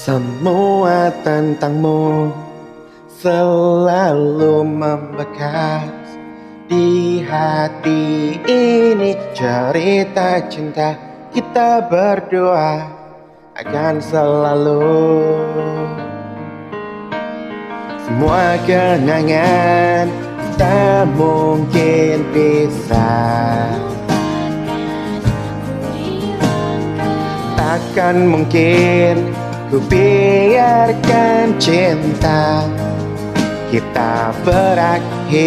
Semua tentangmu selalu membekas di hati ini. Cerita cinta kita berdua akan selalu. Semua kenangan tak mungkin bisa takkan mungkin Ku biarkan cinta kita berakhir.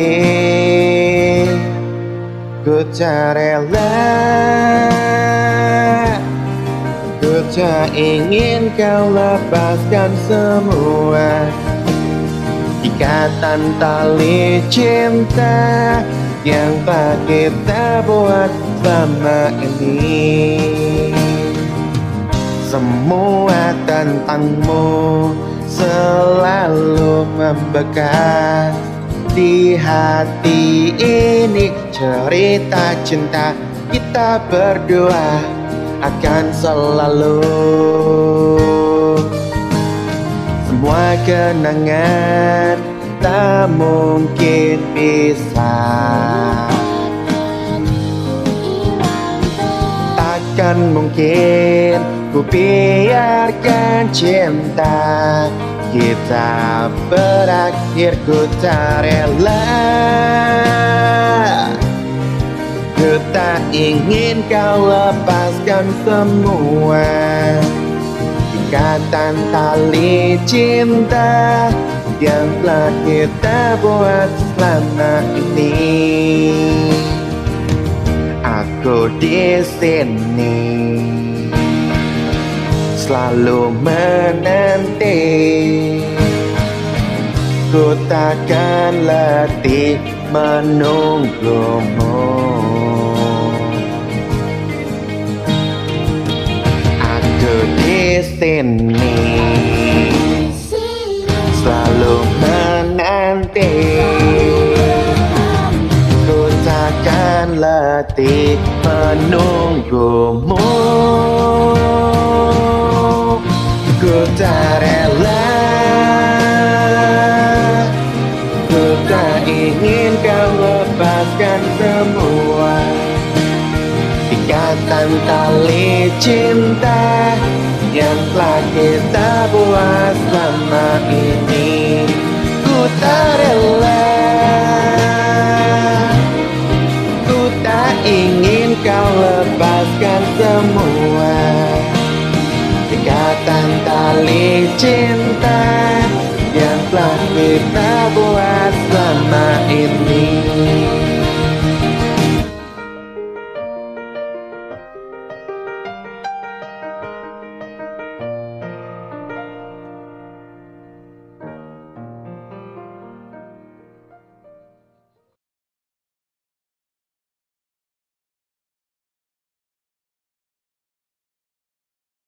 Ku tak rela Ku tak ingin kau lepaskan semua. Ikatan tali cinta Yang tak kita buat selama ini semua tentangmu selalu membekas. Di hati ini cerita cinta kita berdua akan selalu. Semua kenangan tak mungkin bisa. Takkan mungkin Ku biarkan cinta kita berakhir Ku tak rela. Ku tak ingin kau lepaskan semua Ikatan tali cinta Yang telah kita buat selama ini. Aku di sini selalu menanti. Ku takkan letih menunggumu. Aku di sini selalu menanti. Ku takkan letih menunggumu tak rela. Ku tak ingin kau lepaskan semua. Ikatan tali cinta Yang telah kita buat selama ini. Ku tak rela. Ku tak ingin kau lepaskan semua Ikatan tali cinta yang telah kita buat